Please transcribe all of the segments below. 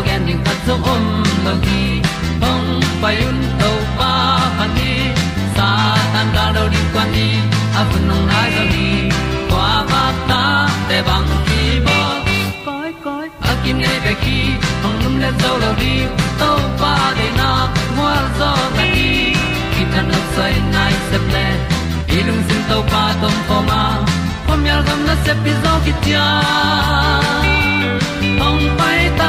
tu pi zo gen ding khat zo om lo gi hong pai un to pa pa ni sa tan da do di kwan ni a bu nong nai ni kwa ba ta te bang ki bo koi koi a kim nei be ki hong lum le zo lo di to pa de na mo zo ta ni ki tan no sai nai se ple ilung sin to pa tom pa ma. Pom yal gam na se pi zo ki tia hong pai ta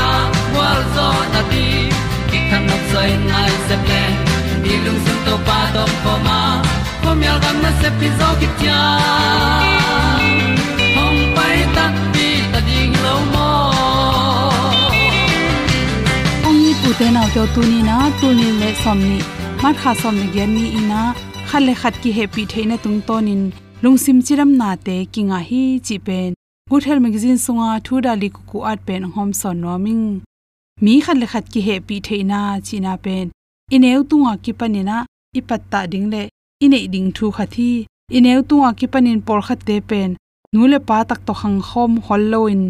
zo na ti ki kan nok sai nai se ple ni lung sun to pa to pa ma. Pom yal gam na se pi zo ki tia hom pai ta ti ta ding lo mo ong ni pu te na te tu ni na tu ni le som ni mat kha som ni gen ni ina khale khat ki happy theina tung tonin lungsim chiram na te kinga hi chi pen good health magazine sunga thu dali ku ku at pen hom son noming mi khale khat ki happy theina, china pen. Ineu tunga ki panina, ipatta dingle ine ding thu khathi. Ineu tunga ki panin por khat te pen. Nule pa tak to hang khom holloin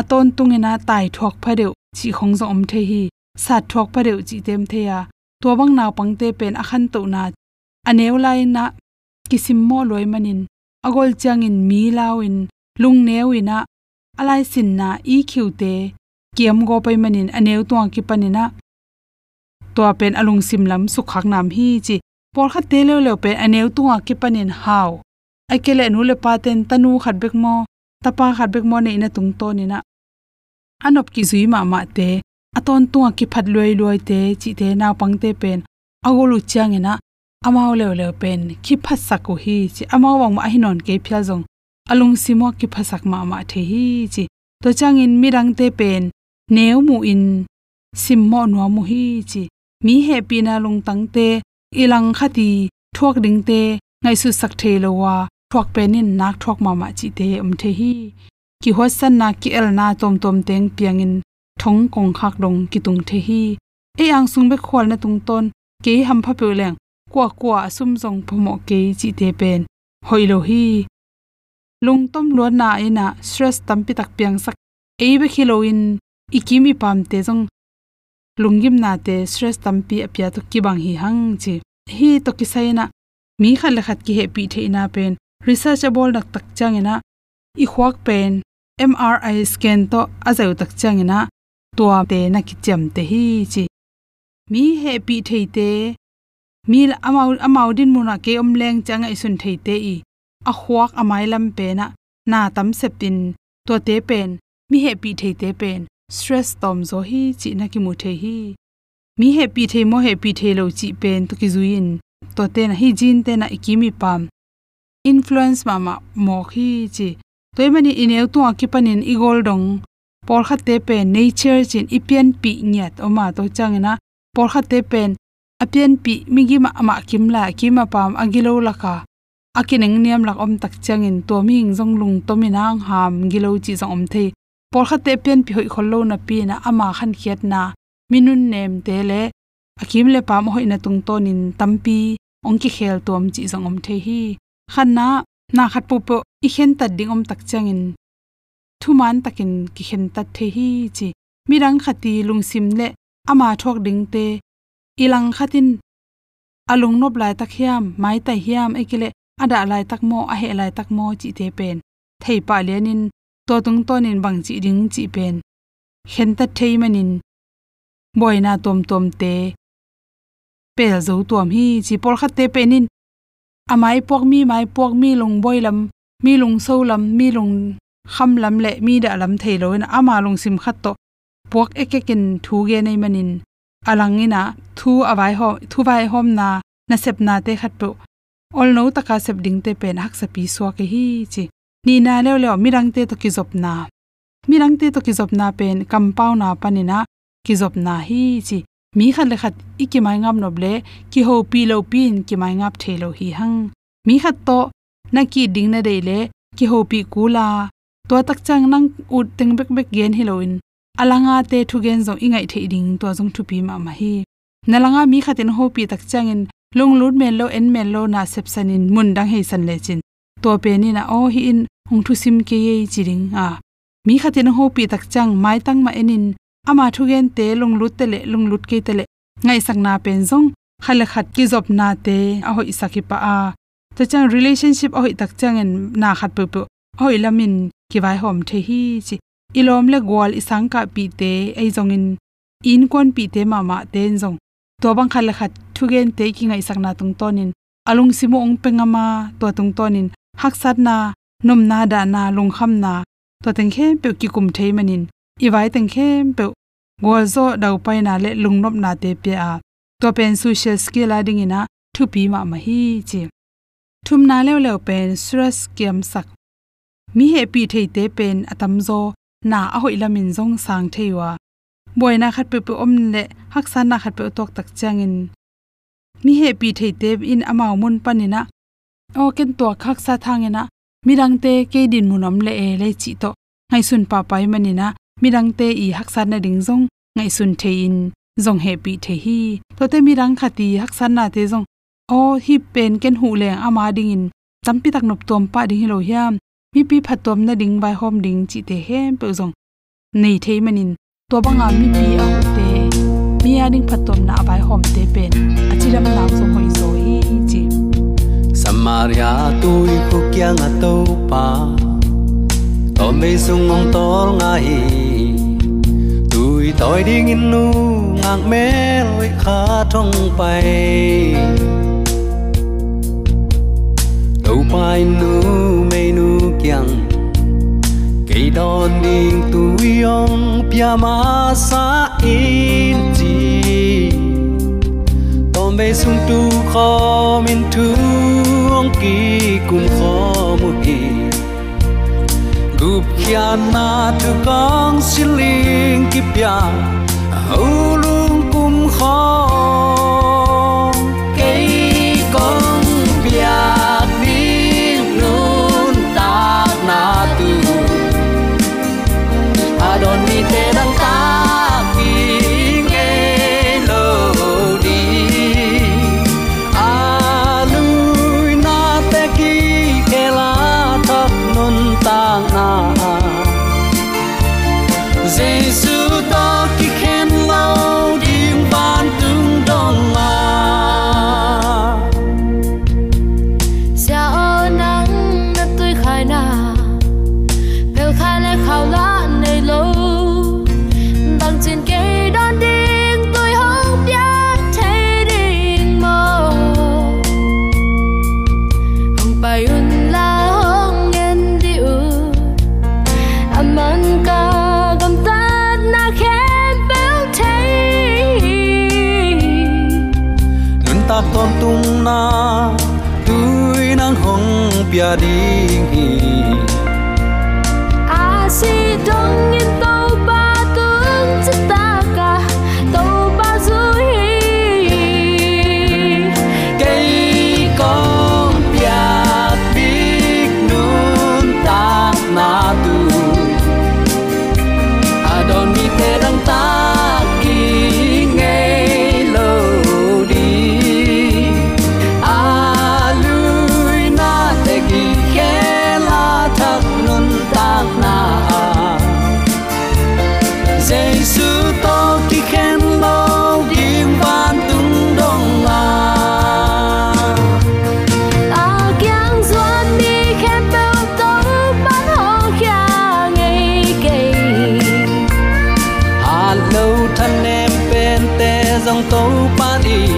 aton tungena tai thok phadeu chi khongzo om the hi. Sa thok phadeu chi tem the ya. To bang naw pangte pen akhan to na. Aneu lai na, kisim mo loi manin. Agol changin mi lawin lung newina alai sin na i khiute kiam go pai manin aneu to ki panina to pen alung sim lam su khak nam hi chi por kha te le le pe aneu tuang ki panin haw akele nu le paten tanu khat bek mo tapa khat bek mo ne ina tung to ni na anop ki zui ma ma te aton tuang ki phat loi loi te chi te naw pang te pen agolu chang ina amao le le pen ki phat saku hi chi amao wang ma hinon ke phya jong alung simo ki phasak ma ma the hi chi to changin mirang te pen nếu mu in simmo no mu hi chi. Mi he pi na lung tang te, ilang khati thuak ding te, ngai su sak the lo wa, thuak penin nak thuak ma ma chi te um the hi. Ki ho san na ki el na tom tom teng piangin thong kong khak dong ki tung the hi. E ang sung be khol na tung ton, ke ham pha pe leng, kwa kwa sum jong phomo ke chi te pen hoilo hi. Lung tom lo na e ina stress tampi tak piang sak. E be khiloin ikimi pam te jong lungim na te stress tampi apya to ki bang hi hang chi. Hi to ki saina mi khal khat ki he pi the ina pen. Researchable nak tak changena i khwak pen. Mri scan to azau tak changena tua te na ki chem te hi chi. Mi he pi the te. Mi amau amau din muna ke om leng chang ai sun thei te i. A khwak amai lam pe na. Na tam sepin to te pen. Mi he pi the te pen stress tom zo hi chi na ki mu the hi. Mi he pi thei mo he pi thei lo chi pen to ki zuin to te na hi jin te na ikimi pam. Influence mama mo khi chi. Toy mani ineu tu akipanin igol dong. Por kha te pen nature chin ipian pi nyat. Oma to changena por kha te pen apian pi migi ma ama kimla kima pam agilo laka akineng niam lak om tak changin to mi ing jong lung to mi nang ham gilo chi jong om the por kha te pen pi hoi khollo na pi na ama khan khiat na minun nem te le akim le pam hoi na tung tonin tampi, ongki khel tom chi zong om the hi. Khan na na khat pu po i khen ta ding om tak changin thuman takin ki khen ta the hi chi. Mirang khati lungsim le ama thok ding te. Ilang khatin alung nop lai tak hiam, mai ta hiam ekile ada lai tak mo a he lai tak mo chi te pen. Thei pa lenin to tung tonin bang chi ding chi pen khen ta thei manin boina tom tom te pel zo tom hi chi por khat te penin amai pok mi mai pok mi lung boilam mi lung so lam mi lung kham lam le mi da lam thei lo na ama lung sim khat to pok ekekin thu ge nei manin alangina thu awai ho thu vai hom na na sep na te khat pu ol no taka sep ding te pen hak sapi so ke hi chi ni na le le mirang te to ki zop na. Mirang te to ki zop na pen kampau na panina ki zop na. Hi, chi, mi khat le khat iki mai ngam nob le, ki ho pi lo pin, ki mai ngap thelo hi hang. Mi khat to, na ki ding na de le, ki ho pi kula to tak chang nang ut teng bek bek gen heloin alanga te thu gen zo ingai the ding to jong thu pi ma ma hi. Nalanga mi khatin ho pi tak changin lung lut men lo, en men lo na sep sanin mun dang he san le chin to pe ni na o oh, hi in hung thu sim ke ye chiring a ah, mi khatin ho pi tak chang mai tang ma enin. Ama thu gen te lung lut te le lung lut ke te le. Ngai sak na pen zong khale khat ki job na te a hoi saki pa ah. a to chang relationship a hoi tak chang en na khat pu pu hoi lamin ki vai hom the hi chi. Ilom le gwal isang ka pi te, ei zong in in kon pi te ma ma ten zong. To bang khal khat thugen te ki ngai sakna tung tonin alung simo ong pengama to tung tonin hak sat na nom na da na lung kham na to teng khem pe ki kum thei manin i vai teng khem pe gol zo dau pai na le lung nop na te pe a. To pen social skill ading ina thu pi ma ma hi chi. Thum na lew lew pen stress kiam sak. Mi he pi thei te pen atam zo na a hoi lamin zong sang theiwa. Boina khat pe pe om le hak san na khat pe tok tak changin. Mi he pi thei te in amao mun panina o ken to khak sa thangena mirang te ke din munam le e le chi to ngai sun pa pai manina. Mirang te i hak san na ding zong. Ngai sun the in zong he pi the hi. To te mirang khati hak san na te zong. O hi pen ken hu le ama ding in. Tampi tak nop tom pa ding lo hiam mi pi phatom na ding bai hom ding chi te hem pe zong. Nei thei manin. To banga mi pi a te. Mi a ding phatom na bai hom te pen. Maria tôi ko kia nga to pa. To me sung ong tol nga hi tôi toi đi in nu ngang mê lôi khá trong bay. Đâu pai nu me nu kiang. Cây đòn đình tôi yong pia ma sa in chi về sung tu kho min tu ong ki khó kho mu hi kia na tu con xin linh kịp ya hầu luôn kum khó cây con hong pia ding hi não tô parindo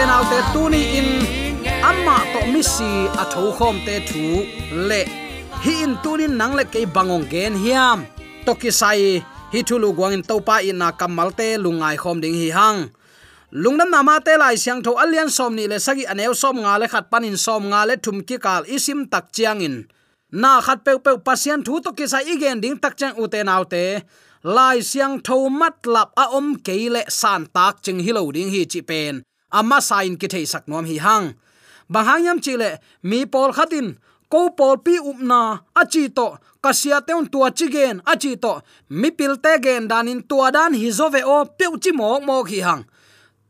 ute nau te tu ni in, amma to misi a tho khom te thu le. Hi in tunin nang le ke bangong gen hiam. To ki sai, hi thu lu gwang in to pa in na kamal te lungai khom ding hi hang. Lungnam nama te lai siang tho alian som ni le sagi aneu som nga le khat panin som nga le thum ki kal isim tak chiang in. Na khat pe pe pasian thu to ki sai igen ding tak chang u te nau te. Lai siang tho mat lap a om ke le san tak ching hilo ding hi chi pen ama sain ki thei sak nom hi hang. Bahang yam chile mi pol khatin ko pol pi upna achi to, kasia teun tua chi gen achi to, mi pil te gen danin tua dan hi zo ve o pe chi mo mo hi hang.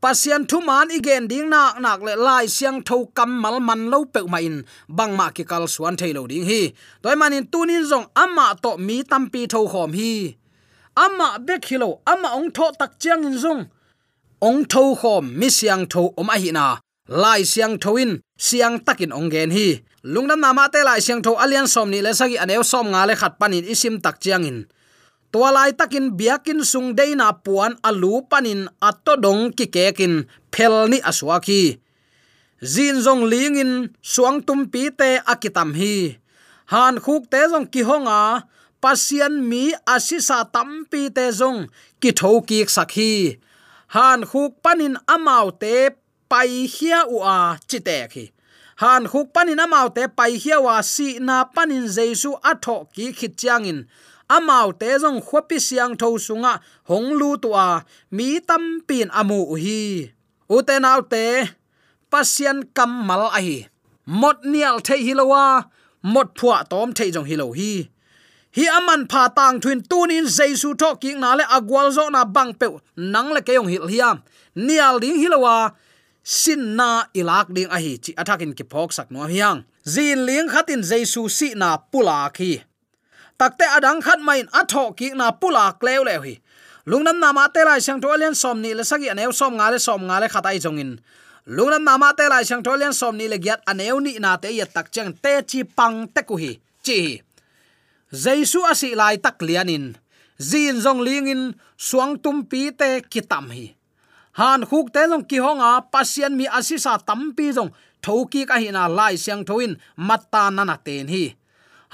Pasian thu man igen ding nak nak le lai siang tho kam mal man lo pe ma in, bang ma ki kal suan thailo ding hi. Toy manin tunin zong, amma to mi tampi tho khom hi. Amma bek hilo amma ong tho tak chiang in zong ong tho khom mi siang tho om a hi na. Lai siang thoin siang takin ong gen hi. Lungnam nama te lai siang tho alian som ni le sagi aneu som nga le khat panin isim tak chiang in. Tua lai takin biakin sung deina puan alu panin ato dong ki kekin phel ni aswaki zin zong lingin suang tum pi te akitam hi. Han khuk te zong ki honga pasian mi asisa tampi te zong ki tho ki sakhi han khuk panin amau te pai hia u a chite khi han khuk panin amau te pai hia wa si na panin jesu atho ki khit in. Amau te jong khopi siang tho sunga hong honglu tua mi tam pin amu hi. Uten autte pasian kamal a hi mot nial the hilowa mot phua tom the jong hilo hi hi aman pha tang thuin tunin jesu tho ki na le agwal zo na bang pe nang le ke yong hil hiam nial ding hilowa. Sin na ilak ding a hi. Chi athakin ki phok sak no hiang zin ling khatin jesu si na pula khi. Takte adang khat main atho ki na pula kleu le hi. Lungnam nama te lai sang tolian som ni le sagi aneu som nga le som nga le khatai jongin lungnam nama te lai sang tolian som ni le giat aneu ni na te ya tak chang te chi pang te ku hi. Chi jaisu asi lai tak lianin zin zong lingin suang tum pi te kitam hi. Han khuk te long ki honga, pasien mi asisa tampi jong thoki ka hina lai siang thoin matta nana ten hi.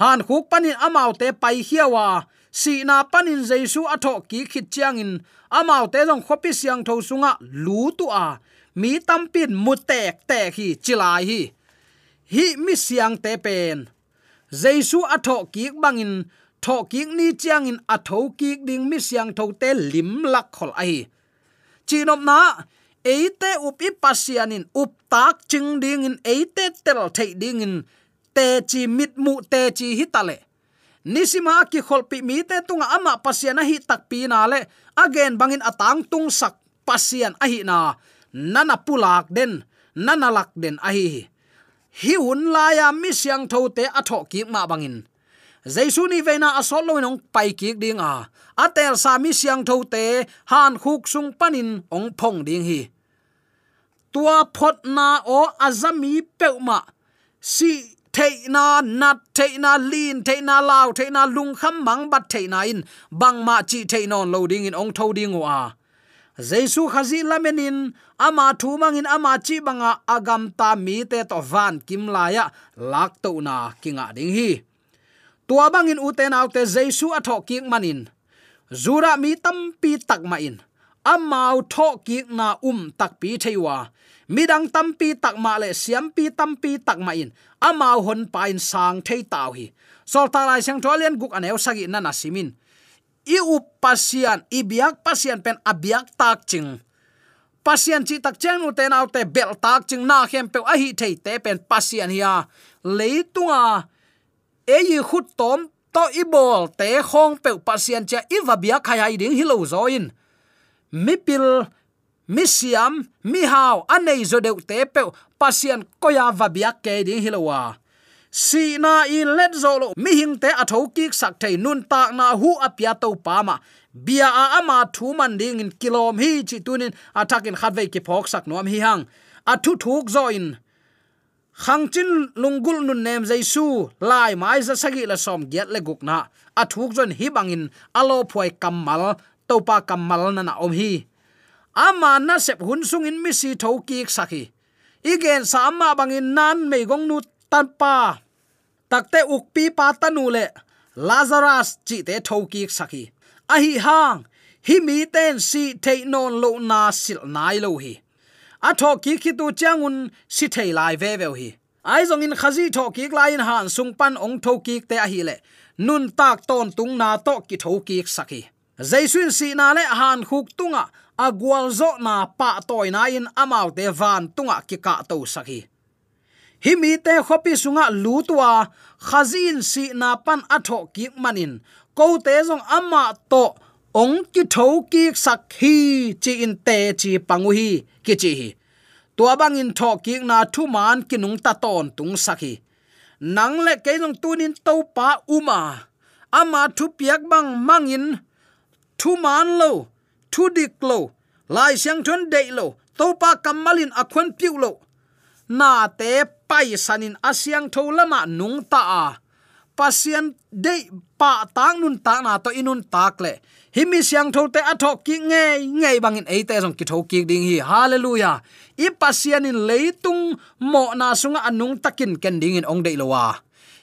Han khuk panin amau te pai hiawa si na panin jaisu atho ki khit chiang in amau te jong khopi siang tho sunga, lu tu a. Mi tampin mutek te hi, chilai hi. Hi mi siang te pen jesu atho kiek bangin tho kiek ni chiang in atho kiek ding mi siang tho te lim lak khol ai chinom na eite upi pasianin up tak ching ding in eite tel thei ding in, te chi mit mu, te chi hitale nisima ki kholpi mi te tunga ama pasiana hi tak pi na le, again bangin atang tung sak pasian ahi na. Nana pulak den, nana lak den ahi hi hun la ya mi siang tho te atho ki ma bangin jaisu ni veina asol lo nong pai ki ding a. Atel sa mi siang tho te, han khuk sung panin ong phong ding hi. Tua phot na o azami peuma si theina nat theina lin theina law theina lung kham mang bat theina in. Bang ma chi theinon loading in ong tho ding wa jesu khazi lamenin, ama thu mangin ama chi banga agam ta mi te to van kim laya lak to na kinga ding hi. Tua bangin uten autte jesu atho ki manin. Zura mi tam pi tak ma in. Amau tho ki na um tak pi theiwa. Midang tampi takma le siam pi tampi takma in. Amau hon pain sang thei tau hi. Sol ta lai sang tholian guk aneu sagi na na simin i pasian i biak pasian pen abiak tak ching. Pasian chi tak chen u te nau te bel tak ching, na hem pe a hi thei te pen pasian hiya leitunga e yi khut tom, to i bol te khong pe pasian cha i va biak khai ding hilo zo in. Mi pil, mi siam, mi hao anei zo deu te pe pasian koya va bia ke ding hilowa si na i let zo lo, mi hing te a tho ki sak thei nun ta na hu apia to pa ma. Bia a ama thu man ding in kilom hi chi tunin atakin khatve ki phok sak nom hi hang. A thu thuk zo in. Khang chin lungul nun nem jaisu lai mai za sagi la som get le guk na. A thuk zon hi bangin alo phoi kamal topa kamal na na om hi. Ama na sep hun sung in mi si tho ki sakhi igen sama bangin nan me gong nu tan pa takte ukpi pa tanu le. Lazarus chi te thoki sakhi a hang, hi mi ten si te non lo na sil nai lo hi. A thoki ki khi tu changun si te lai ve ve hi. Ai zong in khazi thoki lai in han sung pan ong thoki te a hi le. Nun tak ton tung na to ki thoki sakhi jaisun si na le han khuk tunga agwal zo na pa toy na in amaute van tunga ki ka to sakhi himi te khopi sunga lu tua, khazin si na pan atho ki manin. Ko te jong ama to ong ki tho ki sakhi chi in te chi pangu hi, ki chi hi. Tua bang in tho ki na thu man ki nung ta ton tung sakhi nang le ke jong tunin to pa uma ama thu piak bang mangin thu man lo, thu dik lo, lai siang thon dei lo, to pa kamalin akhon piu lo. Na te pai sanin asyang tho lama nung ta a. Pasian de pa tang nun ta na to inun tak le. Himi siang tho te athok ki nge nge bangin eite jong ki tho ki ding hi. Hallelujah. I pasien in leitung mo na sunga anung takin ken ding in ong de lowa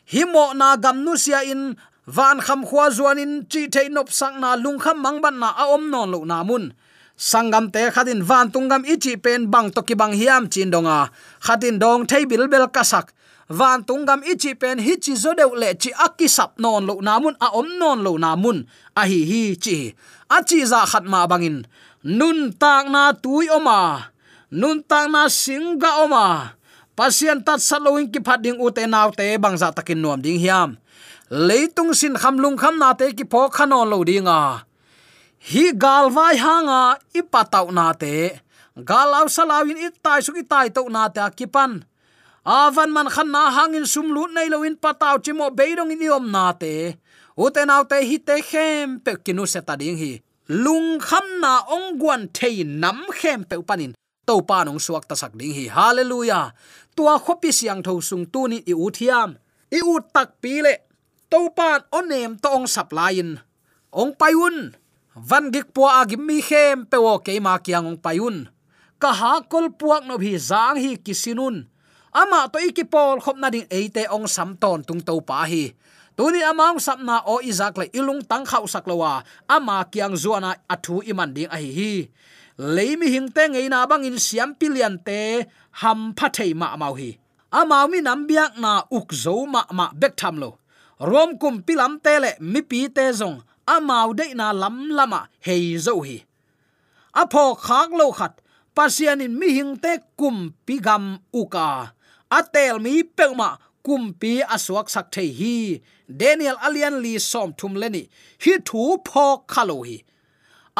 hi mo na gam nu sia in, van kham khwa zuanin, chi the nop sang na lung kham mang ban na a om non lo na mun sangam te khatin van tungam ichi pen bang toki bang hiam chin donga khatin dong thei bil bel kasak. Van tungam ichi pen hi chi zo deu le chi akki sap non lo namun a om non lo namun a hi hi chi. A chi za khat ma bangin nun tak na tui oma nun tak na singa oma pasien tat saloing ki phading u te naw te bang za takin nuam ding hiam. Leitung sin khamlung kham na te ki pho khanon lo dinga hi galwai hanga ipatau na te. Galau salawin itai suki itai to na ta kipan avan man khan na hangin sumlu nei loin patau chimo beidong in yom na te. Uten autte hi te khem pe kinu se ta ding hi. Lung kham na ong guan thei nam khem pe panin to pa nong suak ta sak ding hi. Hallelujah. Tua khopi siang tho sung tu ni i u thiam. I u tak pi le. To pan onem to ong sap lain ong paiun van gik po agim mi khem, pe wo ke ma kyang ong payun ka ha kol puak no bi zang hi kisinun ama to ikipol khop na ding eite ong sam ton tung to pa hi. Tuni amang sapna o izak le ilung tang khau saklawa ama kyang zuana athu iman ding a hi hi. Leimi hingte ngei na bang in siam pilian te ham phathei ma mau hi. Ama mi nam biak na uk zo ma ma bek tham lo. Rom kum pilam te le mi pi te zong amau de na lam lama hei zo hi. Apho khak lo khat, pasian in mi hing te kum pigam uka atel mi pekma kum pi aswak sak thei hi. Daniel alian li som thum leni hi thu pho khalo hi.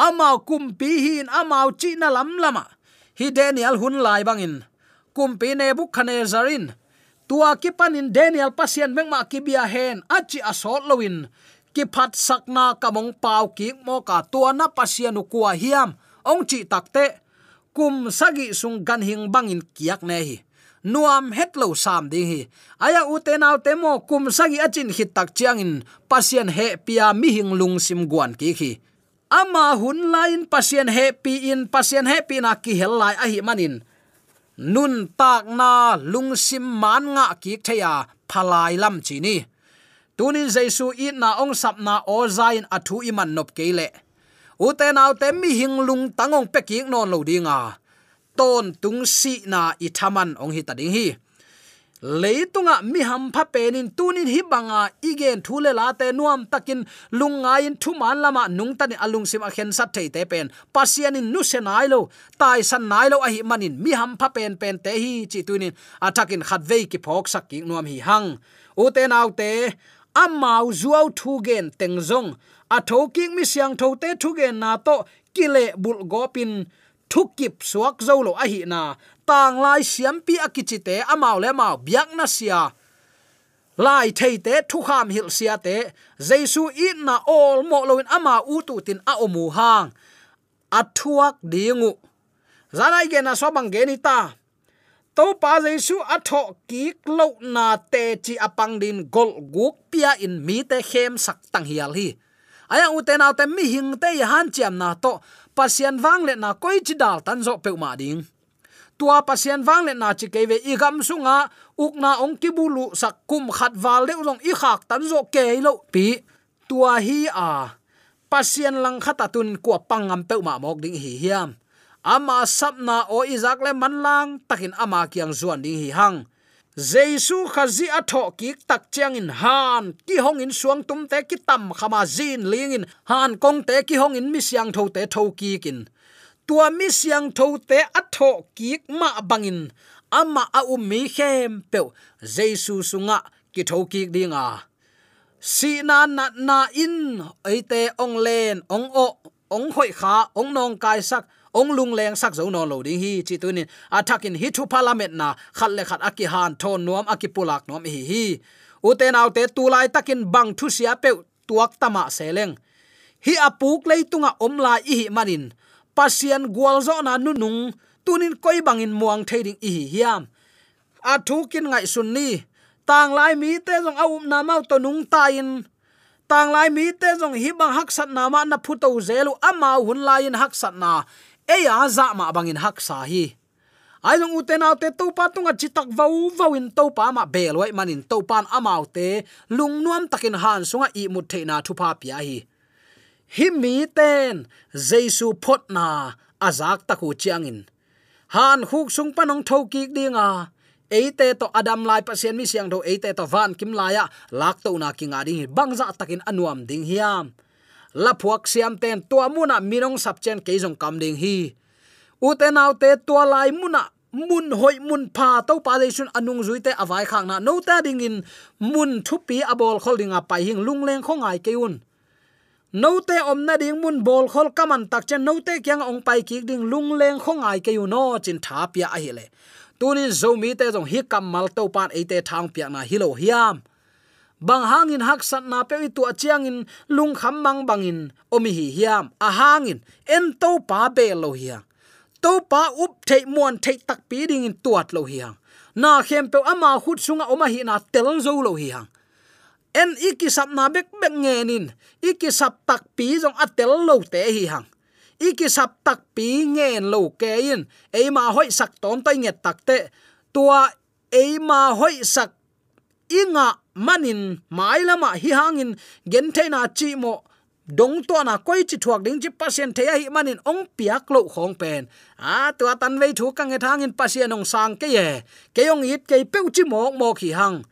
Amau kum pi hin amau chi na lam lama hi daniel hun lai bangin kumpi ne bu khane zarin. Tua kipanin daniel pasien mengma kibia hen achi asol lowin ki phat sakna kamong pau ki mo ka tua na pasianu kwa hiam. Ong chi takte kum sagi sung gan hing bangin kiak ne hi. Nuam hetlo sam ding hi. Aya uten te temo kum sagi achin hit tak chiang in pasien he pia mi hing lung sim guan ki khi ama hun lain pasien happy in pasien happy na ki hel lai a hi manin. Nun tak na lung sim man nga ki theya phalai lam chi ni tunin jaisu i na ong sapna o zain athu iman nop keile. Ute au te mi hing lung tangong peking non lo dinga. Ton tung si na i thaman ong hi tading hi. Leitunga mi ham pha penin tunin hi banga igen thule la te nuam takin lunga in thu man lama nung tani alung sim a khen sat thei te pen. Pasian in nu se nai lo, tai san nai lo a hi manin mi ham pha pen pen te hi chi tunin. Atakin khat vei ki phok sak ki nuam hi hang. U te nau te amau zuaw thu gen teng zong. A tho king mi siang tho te thu gen na to kile bul gopin thukip suak zo lo a hi na. Tang lai siam pi akichite amau le mau biak na sia. Lai thei te thu kham hil sia te. Jesu i na all mo loin ama u tu tin a omu hang. Athuak dingu zanai ge na so bang ge ni ta to pa jesu atho ki klo na te chi apang din gol guk pia in mi te hem sak tang hial hi. Aya u te na te mi hing te han chiam na to pasian wang le na koi chi dal tan zo pe ma ding. Tua pasian wang le na chi keve i gam sunga ukna ong ki bulu sak kum khat wal le long i khak tan zo ke lo pi. Tua hi a pasian lang khata tun ko pangam pe ma mok ding hi hiam ama sapna o izak le manlang takin ama kyang zuan ding hi hang. Jesu khazi atho ki tak chiang in han, ki hong in suang tum te ki tam khama zin ling in han kong te ki hong in mi siang tho te tho ki kin. Tua mi siang tho te atho ki ma bangin, ama a um mi khem pe jesu sunga ki tho ki dinga si na na na in eite ong len, ong o, ong hoi kha, ong nong kai sak ong lung leng sak zo no lo ding hi chi tunin attacking hi thu parliament na khat le khat aki han thon nuam aki pulak nuam hi hi. Uten autte tu lai takin bang thu sia pe tuak tama seleng hi apuk leitunga omla i hi manin pasian gwalzo na nunung tunin koi bangin muang thading i hi hiam. À, A thukin ngai sunni tang lai mi te jong au na mau to nung ta in. Tang lai mi te jong hi bang hak sat na ma na phu to zelu ama hun lai in hak sat na e ya za ma bangin hak sa hi. Ai long uten au te topa tunga chitak vau vau in to pa ma belwai manin topan amau te lung nuam takin han sunga i mut theina thu pa pia hi. Hi mi ten, jesu phot na, azak taku chiangin han khuk sung panong thoki dinga. Eite to adam lai pasien mi siang do eite to van kim laya lak to na kinga ding bangza takin anuam ding hiam la phuak siam ten tua muna minong sapchen ke jong kam ding hi. U te naw te tua lai muna mun hoi mun pha to pa le sun anung zui te awai khang na no ta ding in mun thupi abol holding a pai hing lung leng khong ai keun no te om na ding mun bol khol kaman tak chen no te kyang ong pai ki ding lung leng khong ai ke no chin tha pia a hi le. Tunin zomi te jong hi kam mal to pan e te thang pia na hilo hiam bang hangin hak sat na pe tu achiangin lung kham mang bangin, omi hi hiam, a hangin, en to pa be lo hiang to pa up thei muan thei tak pi ding in tuat lo hiang na khem pe ama hut sunga oma hi na tel zo lo hiang en iki sap na bek bek nge nin iki sap tak pi jong atel lo te hi hang. Iki sap tak pi ngen lo ke in e ma hoi sak tom tai nge tak te. Tua e ma hoi sak inga manin mailama hi hangin gen the chi mo dong to na koi chi thuak ding chi pasien the hi manin ong piak lo khong pen. A to tan vei thu kang e thangin pasien ong sang ke ye. Ke ong it ke pe chi mo mo khi hang.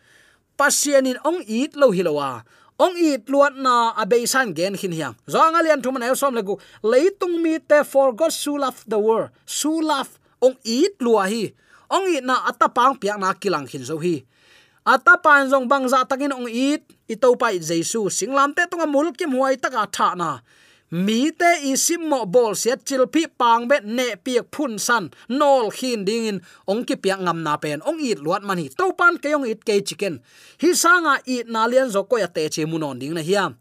Pasien in ong it lo hilowa ong it luat na abesan gen hin hiang. Zong alian thu man som legu leitung mi te for god so love the world. So love ong it lua hi. Ong it na atapang piak na kilang hin zo hi ata pan jong bang za takin ong it. Ito pa pai jesu. Singlam te tonga mul kim huai taka tha na. Mi te i sim mo bol set chil pi pang bet ne piak phun san. Nol khin ding in. Ong ki piak ngam na pen. Ong it luat man hi. To pan ke ong it ke chicken. Hi sanga it na lian zo ko ya te che munon ding na hiam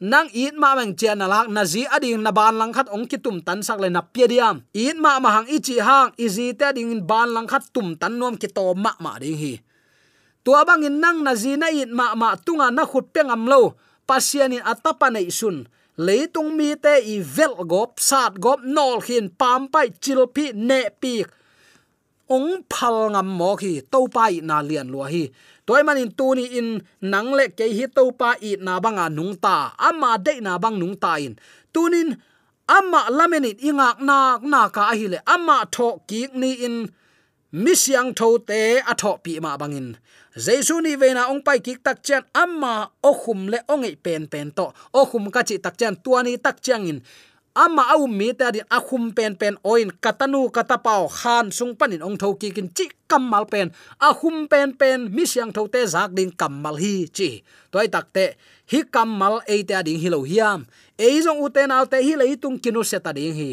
nang it ma mang chen na lak na zi ading na ban lang khat ong ki tum tan sak le na pia diam it ma ma hang ichi hang. Izi te ding in ban lang khat tum tan nom ki to ma ma ding hi tua bangin nang na zina in ma ma tunga na khut pengam lo. Pasianin atapa nei sun. Leitung mi te i vel gop sat gop, nol hin, pam pai, chil pi, ne pi. Ong phal ngam mo khi to pai na lian lo hi. Toy manin tu ni in nang le ke hi to pa i na banga nung ta. Ama de na bang nung ta in. Tunin, ama lamenit ingak na na ka hi le. Ama tho ki ni in misyang tho te a tho pi ma bangin. Jesu ni ve na ong pai kik tak chan amma o khum le ong ei pen pen to. O khum ka chi tak chan tuani tak chang in. Amma au mi ta din a khum pen pen oin, katanu katapao, khan sung panin ong tho ki kin chi kamal pen. A khum pen pen mi siang tho te zak ding kamal hi, chi. Toy tak te, hi kamal ei ta ding hi lo hiam. Ei jong u te naw te hi lei tung kinu se ta ding hi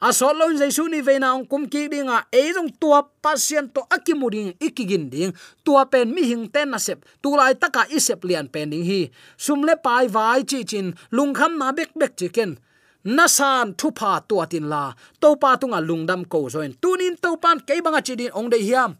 asol so lo jesu ni veina na kum ki dinga e jong tua pasien to akimuding ikigin ding tua pen mi hing ten na sep tu lai taka isep lian pen ding hi. Sumle pai vai chi chin lungkham na bek bek chicken nasan thu pa tua tin la to pa tunga lungdam ko join tunin to pan ke banga chi din ong de hiam.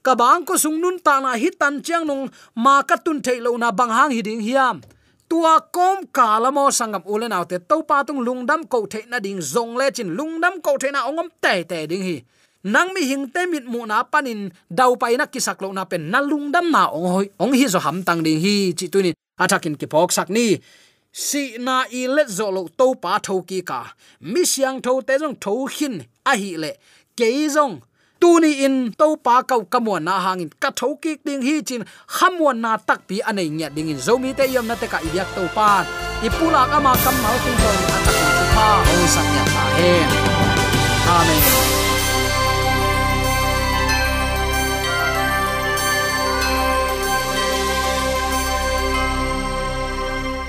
Ka bang ko sung nun ta na hitan chiang nong ma ka tun thailo na bang hang hi ding hiam tua kom kalamo sangam ulen autte to pa tung lungdam ko the na ding zong le chin lungdam ko the na ongam te te ding hi. Nang mi hing te mit mu na panin dau pai na kisak lo na pen na lungdam na ong hoi, ong hi zo ham tang ding hi, chi tunin atakin ki pok sak ni. Si na i le zo lo to pa tho ki ka. Mi siang tho te jong tho hin a hi le. Ke jong tuni in to pa kau kamon na hangin ka thoki ding hi chin khamon na tak pi anei nya ding in. Zomi te yom na te ka ibyak to pa ipula ka ma kam mal king ko atak pa. O sakya ta hen. Amen.